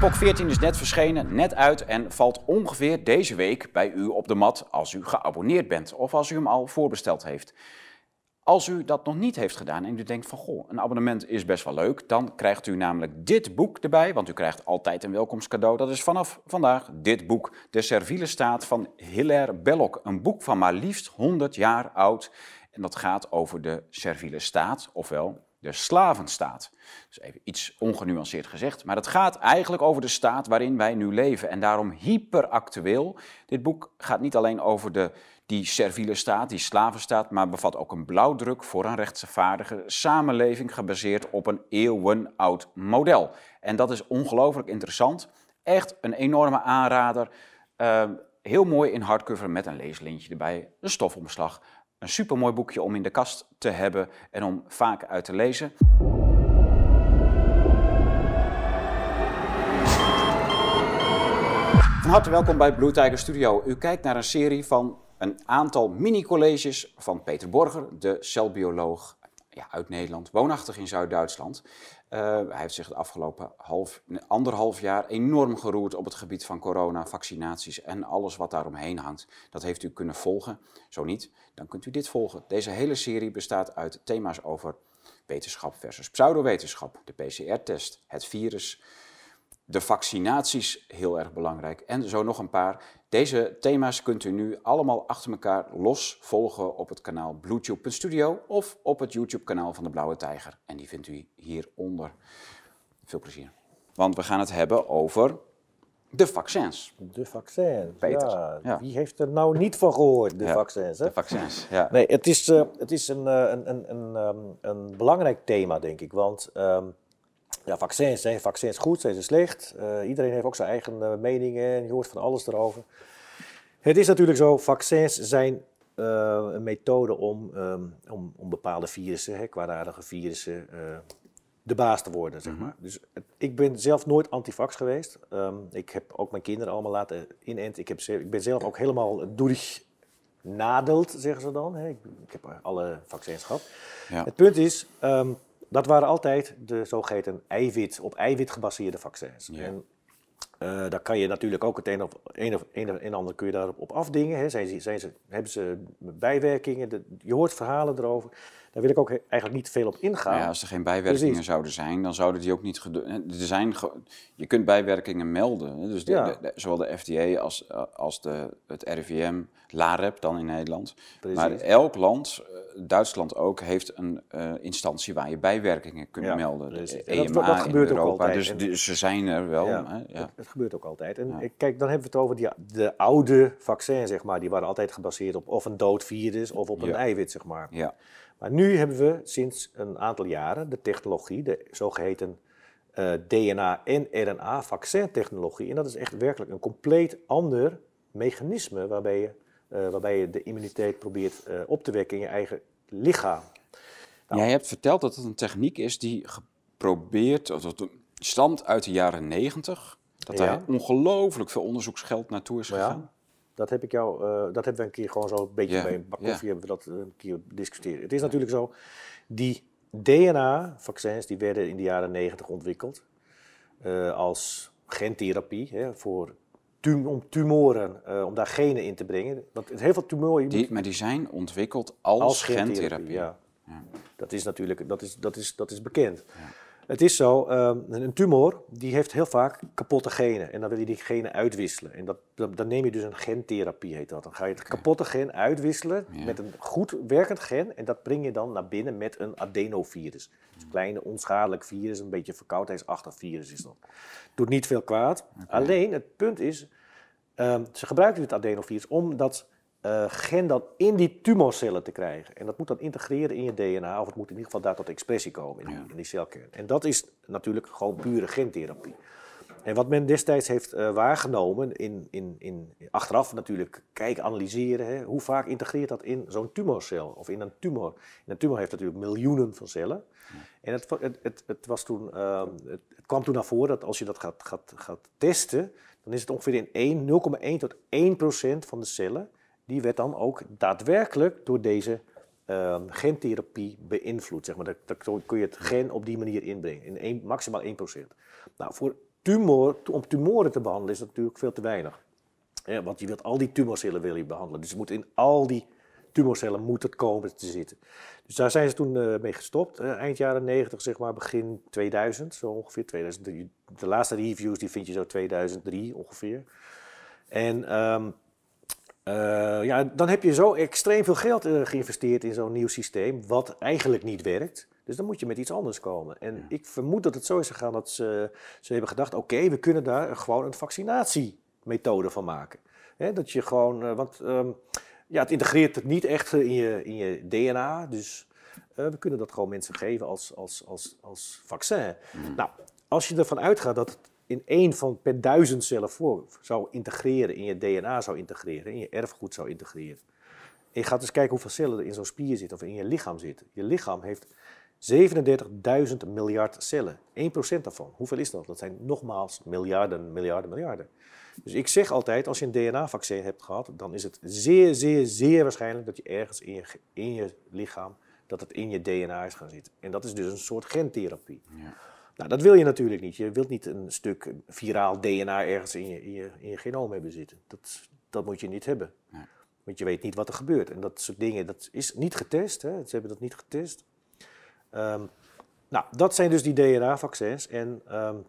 POC 14 is net verschenen, net uit en valt ongeveer deze week bij u op de mat als u geabonneerd bent of als u hem al voorbesteld heeft. Als u dat nog niet heeft gedaan en u denkt van goh, een abonnement is best wel leuk, dan krijgt u namelijk dit boek erbij, want u krijgt altijd een welkomstcadeau. Dat is vanaf vandaag dit boek, De Serviele Staat van Hilaire Belloc. Een boek van maar liefst 100 jaar oud en dat gaat over de serviele staat, ofwel de slavenstaat. Dus even iets ongenuanceerd gezegd, maar het gaat eigenlijk over de staat waarin wij nu leven en daarom hyperactueel. Dit boek gaat niet alleen over de, die serviele staat, die slavenstaat, maar bevat ook een blauwdruk voor een rechtvaardige samenleving gebaseerd op een eeuwenoud model. En dat is ongelooflijk interessant. Echt een enorme aanrader. Uh, heel mooi in hardcover met een leeslintje erbij, een stofomslag. Een supermooi boekje om in de kast te hebben en om vaak uit te lezen. Van harte welkom bij Blue Tiger Studio. U kijkt naar een serie van een aantal mini-colleges van Peter Borger, de celbioloog ja, uit Nederland, woonachtig in Zuid-Duitsland. Uh, hij heeft zich het afgelopen half, anderhalf jaar enorm geroerd op het gebied van corona, vaccinaties en alles wat daaromheen hangt. Dat heeft u kunnen volgen. Zo niet, dan kunt u dit volgen. Deze hele serie bestaat uit thema's over wetenschap versus pseudowetenschap, de PCR-test, het virus, de vaccinaties, heel erg belangrijk, en zo nog een paar. Deze thema's kunt u nu allemaal achter elkaar los volgen op het kanaal BlueTube.studio of op het YouTube-kanaal van de Blauwe Tijger. En die vindt u hieronder. Veel plezier. Want we gaan het hebben over de vaccins. De vaccins, Peter. Ja. Wie heeft er nou niet van gehoord, de vaccins? Hè? De vaccins, ja. Nee, het is, uh, het is een, een, een, een, um, een belangrijk thema, denk ik. Want um, ja, vaccins, zijn vaccins goed, zijn ze slecht? Uh, iedereen heeft ook zijn eigen uh, meningen en je hoort van alles erover. Het is natuurlijk zo, vaccins zijn uh, een methode om, um, om, om, bepaalde virussen, hè, kwaadaardige virussen, de baas te worden, zeg mhm. maar. Dus ik ben zelf nooit antivax geweest. Um, ik heb ook mijn kinderen allemaal laten inenten. Ik, heb, ik ben zelf ook helemaal doorgenadeld, zeggen ze dan. Hè. Ik, ik, heb alle vaccins gehad. Ja. Het punt is, um, dat waren altijd de zogeheten eiwit, op eiwit gebaseerde vaccins. Ja. En uh, daar kan je natuurlijk ook het een of, een of, een en ander kun je daarop op afdingen. Hè. Zijn, zijn ze, hebben ze bijwerkingen? De, je hoort verhalen erover. Daar wil ik ook eigenlijk niet veel op ingaan. Ja, als er geen bijwerkingen Precies. zouden zijn, dan zouden die ook niet. Er zijn je kunt bijwerkingen melden. Dus de, ja. de, zowel de FDA als, als de, het RIVM, LAREP dan in Nederland. Precies. Maar elk land, eh, Duitsland ook, heeft een uh, instantie waar je bijwerkingen kunt ja, melden. De EMA dat, dat gebeurt in Europa, ook altijd. Dus, dus, ze zijn er wel. Ja, hè? ja. Het, het, gebeurt ook altijd. En kijk, dan hebben we het over die, de oude vaccins, zeg maar. Die waren altijd gebaseerd op of een dood virus of op een eiwit, zeg maar. Ja. Maar nu hebben we sinds een aantal jaren de technologie, de zogeheten uh, DNA- en RNA-vaccintechnologie. En dat is echt werkelijk een compleet ander mechanisme waarbij je, uh, waarbij je de immuniteit probeert uh, op te wekken in je eigen lichaam. Nou, Jij hebt verteld dat het een techniek is die geprobeerd, of dat stamt uit de jaren negentig. Dat ja. daar ongelooflijk veel onderzoeksgeld naartoe is gegaan. Ja. Dat heb ik jou, uh, dat hebben we een keer gewoon zo een beetje bij een bak koffie hebben we dat eh, een keer discussiëren. Het is natuurlijk zo, die DNA-vaccins die werden in de jaren 90 ontwikkeld uh, als gentherapie hè, voor tum om tumoren, uh, om daar genen in te brengen. Want heel veel tumoren... Die, maar die zijn ontwikkeld als, als gentherapie. gentherapie. Ja. ja. Dat is natuurlijk dat is, dat is, dat is bekend. Ja. Het is zo, um, een tumor die heeft heel vaak kapotte genen. En dan wil je die genen uitwisselen. En dat, dan neem je dus een gentherapie, heet dat. Dan ga je het kapotte gen uitwisselen met een goed werkend gen. En dat breng je dan naar binnen met een adenovirus. Dus een kleine onschadelijk virus, een beetje verkoudheidsachtig virus is dat. Doet niet veel kwaad. Okay. Alleen, het punt is, um, ze gebruiken dit adenovirus omdat uh, gen dan in die tumorcellen te krijgen. En dat moet dan integreren in je DNA, of het moet in ieder geval daar tot expressie komen in die, in die celkern. En dat is natuurlijk gewoon pure gentherapie. En wat men destijds heeft uh, waargenomen, in, in, in, achteraf natuurlijk kijken, analyseren, hè, hoe vaak integreert dat in zo'n tumorcel of in een tumor. En een tumor heeft natuurlijk miljoenen van cellen. Ja. En het, het, het, het, was toen, uh, het, kwam toen naar voren dat als je dat gaat, gaat, gaat testen, dan is het ongeveer in 0,1 tot 1 procent van de cellen die werd dan ook daadwerkelijk door deze uh, gentherapie beïnvloed. Zeg maar. Dat kun je het gen op die manier inbrengen, in maximaal 1%. Nou, voor tumor, om tumoren te behandelen is dat natuurlijk veel te weinig. Want je wilt al die tumorcellen wil je behandelen. Dus moet in al die tumorcellen moet het komen te zitten. Dus daar zijn ze toen uh, mee gestopt. Uh, eind jaren 90, zeg maar, begin 2000, zo ongeveer 2003. De laatste reviews die vind je zo 2003 ongeveer. En um, uh, ja, dan heb je zo extreem veel geld geïnvesteerd in zo'n nieuw systeem, wat eigenlijk niet werkt. Dus dan moet je met iets anders komen. En ja. ik vermoed dat het zo is gegaan dat ze, ze hebben gedacht: oké, we kunnen daar gewoon een vaccinatiemethode van maken. He, dat je gewoon, want um, ja, het integreert het niet echt in je, in je DNA. Dus we kunnen dat gewoon mensen geven als, als, als, als vaccin. Mm. Nou, als je ervan uitgaat dat het in één van per duizend cellen voor zou integreren, in je DNA zou integreren, in je erfgoed zou integreren. En je gaat eens kijken hoeveel cellen er in zo'n spier zitten of in je lichaam zitten. Je lichaam heeft 37.000 miljard cellen. 1% daarvan. Hoeveel is dat? Dat zijn nogmaals miljarden, miljarden, miljarden. Dus ik zeg altijd, als je een DNA-vaccin hebt gehad, dan is het zeer, zeer, zeer waarschijnlijk dat je ergens in je, in je lichaam, dat het in je DNA is gaan zitten. En dat is dus een soort gentherapie. Ja. Nou, dat wil je natuurlijk niet. Je wilt niet een stuk viraal DNA ergens in je, in je, in je genoom hebben zitten. Dat, dat moet je niet hebben. Want je weet niet wat er gebeurt. En dat soort dingen, dat is niet getest. Hè? Ze hebben dat niet getest. Um, nou, dat zijn dus die DNA-vaccins. En um,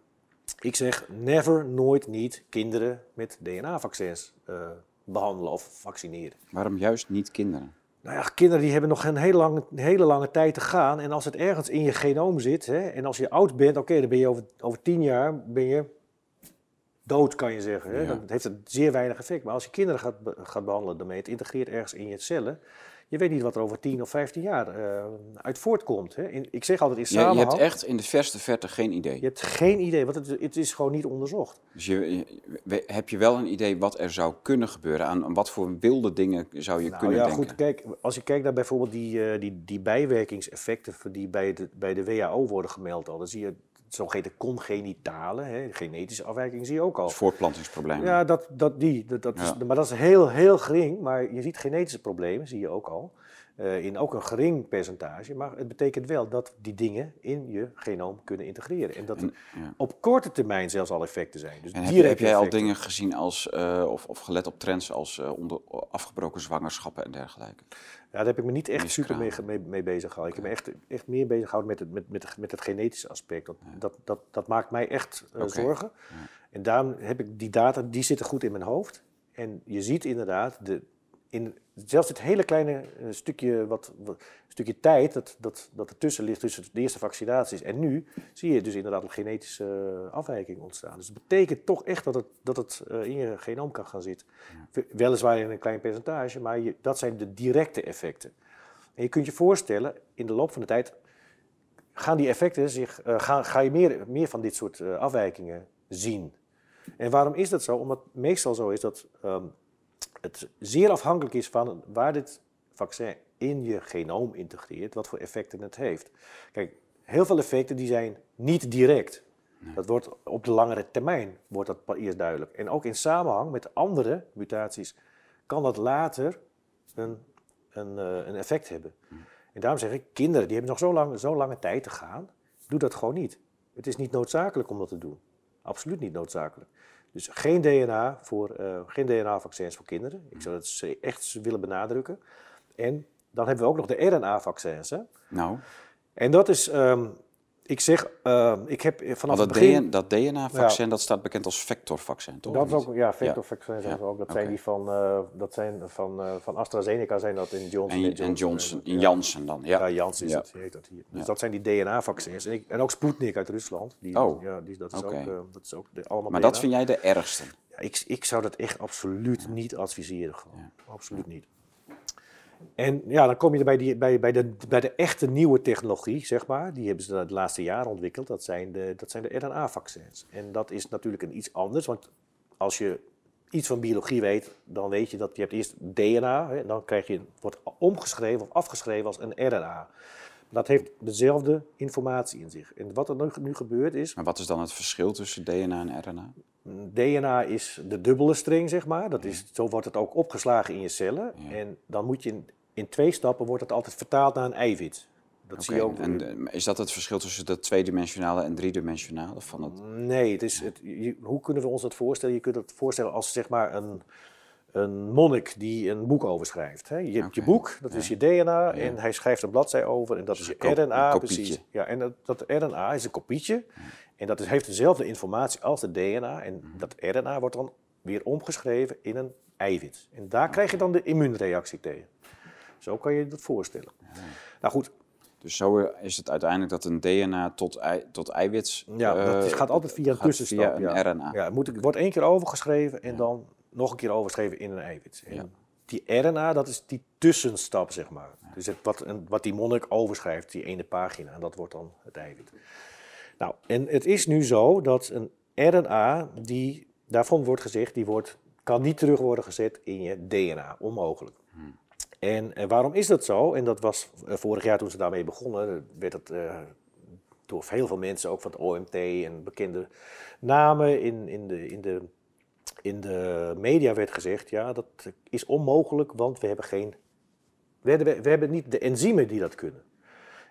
ik zeg never, nooit niet kinderen met DNA-vaccins uh, behandelen of vaccineren. Waarom juist niet kinderen? Nou ja, kinderen die hebben nog een hele lange, hele lange tijd te gaan. En als het ergens in je genoom zit, hè, en als je oud bent, oké, dan ben je over, over tien jaar ben je dood, kan je zeggen. Hè. Ja. Dan heeft het zeer weinig effect. Maar als je kinderen gaat, gaat behandelen daarmee, het integreert ergens in je cellen, je weet niet wat er over 10 of 15 jaar uh, uit voortkomt. Hè? In, ik zeg altijd in samenhang... Ja, je hebt echt in de verste verte geen idee. Je hebt geen idee, want het, het is gewoon niet onderzocht. Dus je, heb je wel een idee wat er zou kunnen gebeuren? Aan, wat voor wilde dingen zou je nou, kunnen ja, denken? Goed, kijk, als je kijkt naar bijvoorbeeld die, uh, die, die bijwerkingseffecten... die bij de, bij de WHO worden gemeld al... dan zie je zogeheten congenitale, hè, genetische afwijking zie je ook al. Dus voortplantingsproblemen. Ja, dat, dat, die, dat, dat ja. is, maar dat is heel, heel gering. Maar je ziet genetische problemen, zie je ook al. Uh, in ook een gering percentage. Maar het betekent wel dat die dingen in je genoom kunnen integreren. En dat ja. op korte termijn zelfs al effecten zijn. Dus en heb, heb jij al dingen gezien als, uh, of, of gelet op trends als uh, onder, afgebroken zwangerschappen en dergelijke? Ja, daar heb ik me niet echt super mee, mee, mee bezig gehouden. Ik heb me echt, echt meer bezig gehouden met het, met, met, met het genetische aspect. Dat, ja. dat, dat, dat, maakt mij echt uh, okay. zorgen. Ja. En daarom heb ik die data, die zitten goed in mijn hoofd. En je ziet inderdaad, de, in zelfs dit hele kleine uh, stukje, wat, wat, stukje tijd dat, dat, dat ertussen ligt tussen de eerste vaccinaties en nu, zie je dus inderdaad een genetische uh, afwijking ontstaan. Dus dat betekent toch echt dat het, dat het uh, in je genoom kan gaan zitten. Ja. Weliswaar in een klein percentage, maar je, dat zijn de directe effecten. En je kunt je voorstellen, in de loop van de tijd gaan die effecten zich, ga, ga je meer, meer van dit soort afwijkingen zien. En waarom is dat zo? Omdat het meestal zo is dat um, het zeer afhankelijk is van waar dit vaccin in je genoom integreert, wat voor effecten het heeft. Kijk, heel veel effecten die zijn niet direct. Nee. Dat wordt op de langere termijn wordt dat eerst duidelijk. En ook in samenhang met andere mutaties kan dat later een, een, een effect hebben. Hm. En daarom zeg ik, kinderen die hebben nog zo, lang, zo lange tijd te gaan, doe dat gewoon niet. Het is niet noodzakelijk om dat te doen. Absoluut niet noodzakelijk. Dus geen DNA voor, uh, geen DNA-vaccins voor kinderen. Ik zou dat echt willen benadrukken. En dan hebben we ook nog de RNA-vaccins. Nou. En dat is, um, ik zeg, uh, ik heb vanaf dat het begin... Dat DNA-vaccin, ja. dat staat bekend als vectorvaccin, toch? Dat is ook, ja, vectorvaccins ja. ook. Dat okay. zijn die van, uh, dat zijn van, uh, van AstraZeneca, zijn dat in Johnson en, Johnson. En Johnson, in Janssen dan, ja. Ja, Janssen is het, heet dat hier. Dus dat zijn die DNA-vaccins. En, en, ook Sputnik uit Rusland. Die, oh, ja, die, dat is okay. ook, dat is ook de, allemaal Maar DNA. dat vind jij de ergste? Ik, ik zou dat echt absoluut niet adviseren. Gewoon. Absoluut niet. En ja, dan kom je bij, die, bij, bij, de, bij de echte nieuwe technologie, zeg maar. Die hebben ze de laatste jaren ontwikkeld. Dat zijn de, dat zijn de RNA-vaccins. En dat is natuurlijk een iets anders. Want als je iets van biologie weet, dan weet je dat je hebt eerst DNA. Hè, dan krijg je, wordt omgeschreven of afgeschreven als een RNA. Dat heeft dezelfde informatie in zich. En wat er nu, gebeurt is... Maar wat is dan het verschil tussen DNA en RNA? DNA is de dubbele string, zeg maar. Dat is, zo wordt het ook opgeslagen in je cellen. Ja. En dan moet je in, in, twee stappen wordt het altijd vertaald naar een eiwit. Dat zie je ook. En is dat het verschil tussen dat tweedimensionale en driedimensionale van het? Nee, het is het, je- hoe kunnen we ons dat voorstellen? Je kunt het voorstellen als zeg maar een, een monnik die een boek overschrijft. Hè? Je hebt je boek, dat is je DNA, Ja. en hij schrijft een bladzij over en dat Dus is je RNA. precies. Ja, en dat, dat RNA is een kopietje en dat is, heeft dezelfde informatie als het DNA. En Mhm. dat RNA wordt dan weer omgeschreven in een eiwit. En daar krijg je dan de immuunreactie tegen. Zo kan je je dat voorstellen. Nou goed, Dus zo is het uiteindelijk dat een DNA tot, ei, tot eiwits. Ja, dat eh, is, gaat altijd via een tussenstap. Via een ja. RNA. Ja, het moet, wordt één keer overgeschreven en dan nog een keer overgeschreven in een eiwit. En Ja. Die RNA, dat is die tussenstap, zeg maar. Dus het, wat, wat die monnik overschrijft, die ene pagina, dat wordt dan het eiwit. Nou, en het is nu zo dat een RNA, die, daarvan wordt gezegd, die wordt, kan niet terug worden gezet in je DNA. Onmogelijk. En, eh, waarom is dat zo? En dat was eh, vorig jaar toen ze daarmee begonnen, eh, werd eh, door heel veel mensen, ook van het OMT en bekende namen in, in, de, in, de, in de media werd gezegd, ja, dat is onmogelijk, want we hebben geen, we hebben, niet de enzymen die dat kunnen.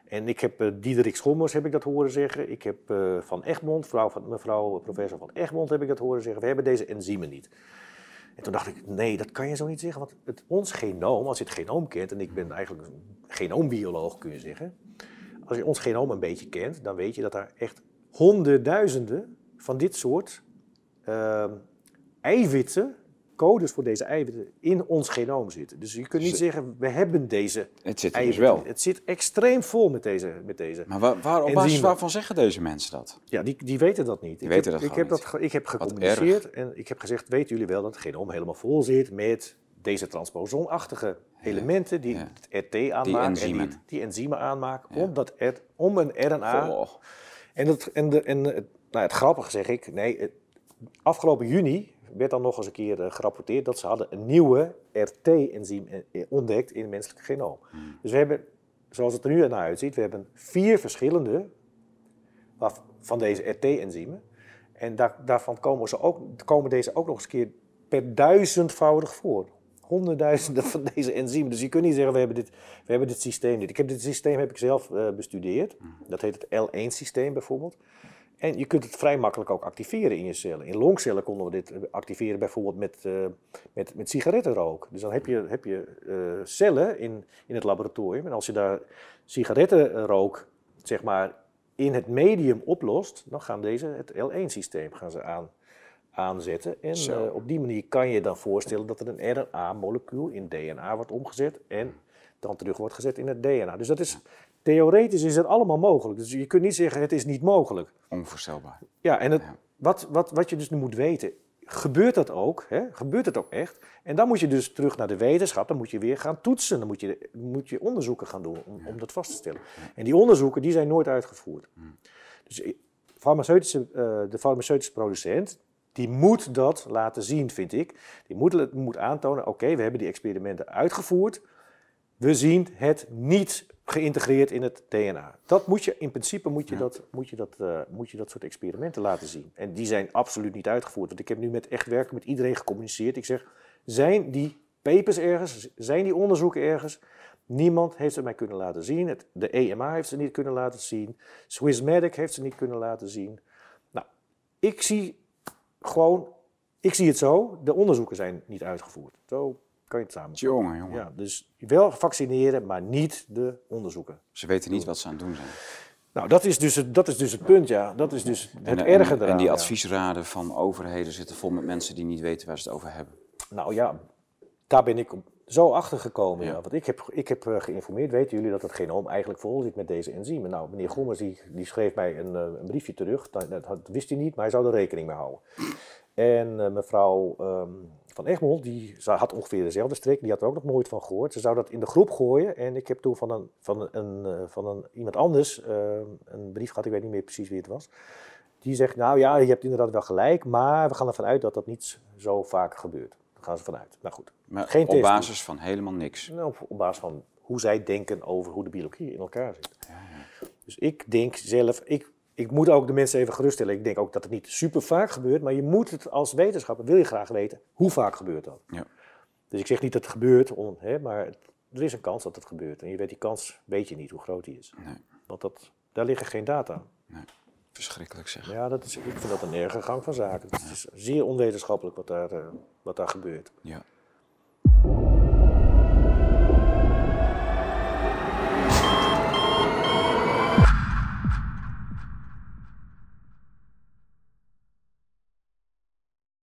En ik heb eh, Diederik Schommers heb ik dat horen zeggen. Ik heb eh, van Egmond, vrouw van, mevrouw professor van Egmond heb ik dat horen zeggen. We hebben deze enzymen niet. En toen dacht ik, nee, dat kan je zo niet zeggen. Want het, ons genoom, als je het genoom kent, en ik ben eigenlijk een genoombioloog kun je zeggen. Als je ons genoom een beetje kent, dan weet je dat er echt honderdduizenden van dit soort ehm, eiwitten, codes voor deze eiwitten, in ons genoom zitten. Dus je kunt niet Ze- zeggen, we hebben deze Het zit er dus eiwitten. wel. Het zit extreem vol met deze. Met deze. Maar waar, waar, op Enzymen. basis waarvan zeggen deze mensen dat? Ja, die, die weten dat niet. ik weten heb, dat ik gewoon heb, niet. dat, ge- ik heb gecommuniceerd en ik heb gezegd, weten jullie wel dat het genoom helemaal vol zit met deze transposonachtige elementen die ja. het RT aanmaken en enzymen. die, die enzymen aanmaken om, dat R, om een RNA Goh. en, het, en, de, en het, nou, het grappige zeg ik, nee, het- afgelopen juni werd dan nog eens een keer eh, gerapporteerd dat ze hadden een nieuwe RT-enzym eh, ontdekt in het menselijk genoom. Dus we hebben, zoals het er nu naar uitziet, we hebben vier verschillende van deze RT-enzymen. En daar, daarvan komen, ze ook, komen deze ook nog eens een keer per duizendvoudig voor. Honderdduizenden van deze enzymen. Dus je kunt niet zeggen, we hebben dit, we hebben dit systeem niet. Ik heb dit systeem heb ik zelf eh, bestudeerd. Dat heet het L1-systeem bijvoorbeeld. En je kunt het vrij makkelijk ook activeren in je cellen. In longcellen konden we dit eh, activeren bijvoorbeeld met, eh, met, met sigarettenrook. Dus dan heb je, heb je eh, cellen in, in het laboratorium. En als je daar sigarettenrook zeg maar, in het medium oplost, dan gaan deze het L1-systeem gaan ze aan, aanzetten. En op die manier kan je dan voorstellen dat er een RNA-molecuul in DNA wordt omgezet en dan terug wordt gezet in het DNA. Dus dat is, theoretisch is het allemaal mogelijk. Dus je kunt niet zeggen het is niet mogelijk. Onvoorstelbaar. Ja, en het, Ja. Wat, wat, wat je dus nu moet weten, gebeurt dat ook? Hè? Gebeurt het ook echt? En dan moet je dus terug naar de wetenschap, dan moet je weer gaan toetsen. Dan moet je, moet je onderzoeken gaan doen om, om dat vast te stellen. En die onderzoeken die zijn nooit uitgevoerd. Dus i- farmaceutische, eh, de farmaceutische producent, die moet dat laten zien, vind ik. Die moet, moet aantonen, oké, we hebben die experimenten uitgevoerd. We zien het niet geïntegreerd in het DNA. Dat moet je, in principe moet je, dat, moet, je dat, eh, moet je dat soort experimenten laten zien. En die zijn absoluut niet uitgevoerd. Want ik heb nu met echt werken met iedereen gecommuniceerd. Ik zeg, zijn die papers ergens? Zijn die onderzoeken ergens? Niemand heeft ze mij kunnen laten zien. Het, de EMA heeft ze niet kunnen laten zien. Swissmedic heeft ze niet kunnen laten zien. Nou, ik zie gewoon, ik zie het zo, de onderzoeken zijn niet uitgevoerd. Zo kan je het samen. Jongen, jongen. Ja, dus wel vaccineren, maar niet de onderzoeken. Ze weten niet wat ze aan het doen zijn. Nou, dat is dus het, dat is dus het punt, ja. Dat is dus het En, erge en, eraan. en die ja. adviesraden van overheden zitten vol met mensen die niet weten waar ze het over hebben. Nou ja, daar ben ik zo achter gekomen. Ja. Ja. Want ik heb, ik heb eh, geïnformeerd, weten jullie dat het genoom eigenlijk vol zit met deze enzymen? Nou, meneer Gommers die, die schreef mij een, eh, een briefje terug. Dat, dat wist hij niet, maar hij zou er rekening mee houden. En eh, mevrouw ehm, van Egmond, die had ongeveer dezelfde strik, die had er ook nog nooit van gehoord. Ze zou dat in de groep gooien. En ik heb toen van, een, van, een, eh, van een, iemand anders eh, een brief gehad, ik weet niet meer precies wie het was. Die zegt, nou ja, je hebt inderdaad wel gelijk, maar we gaan ervan uit dat dat niet zo vaak gebeurt. Daar gaan ze vanuit. Nou goed, Maar Geen op test basis van helemaal niks. nou, op, op basis van hoe zij denken over hoe de biologie in elkaar zit. Dus ik denk zelf, ik, ik moet ook de mensen even geruststellen. Ik denk ook dat het niet super vaak gebeurt, maar je moet het als wetenschapper, wil je graag weten, hoe vaak gebeurt dat? Ja. Dus ik zeg niet dat het gebeurt, on, hè, maar het- er is een kans dat het gebeurt. En je weet die kans, weet je niet hoe groot die is. Nee. Want dat, daar liggen geen data. Verschrikkelijk zeg. Ja, dat is, ik vind dat een erge gang van zaken. Het is zeer onwetenschappelijk wat daar, eh, wat daar gebeurt. Ja.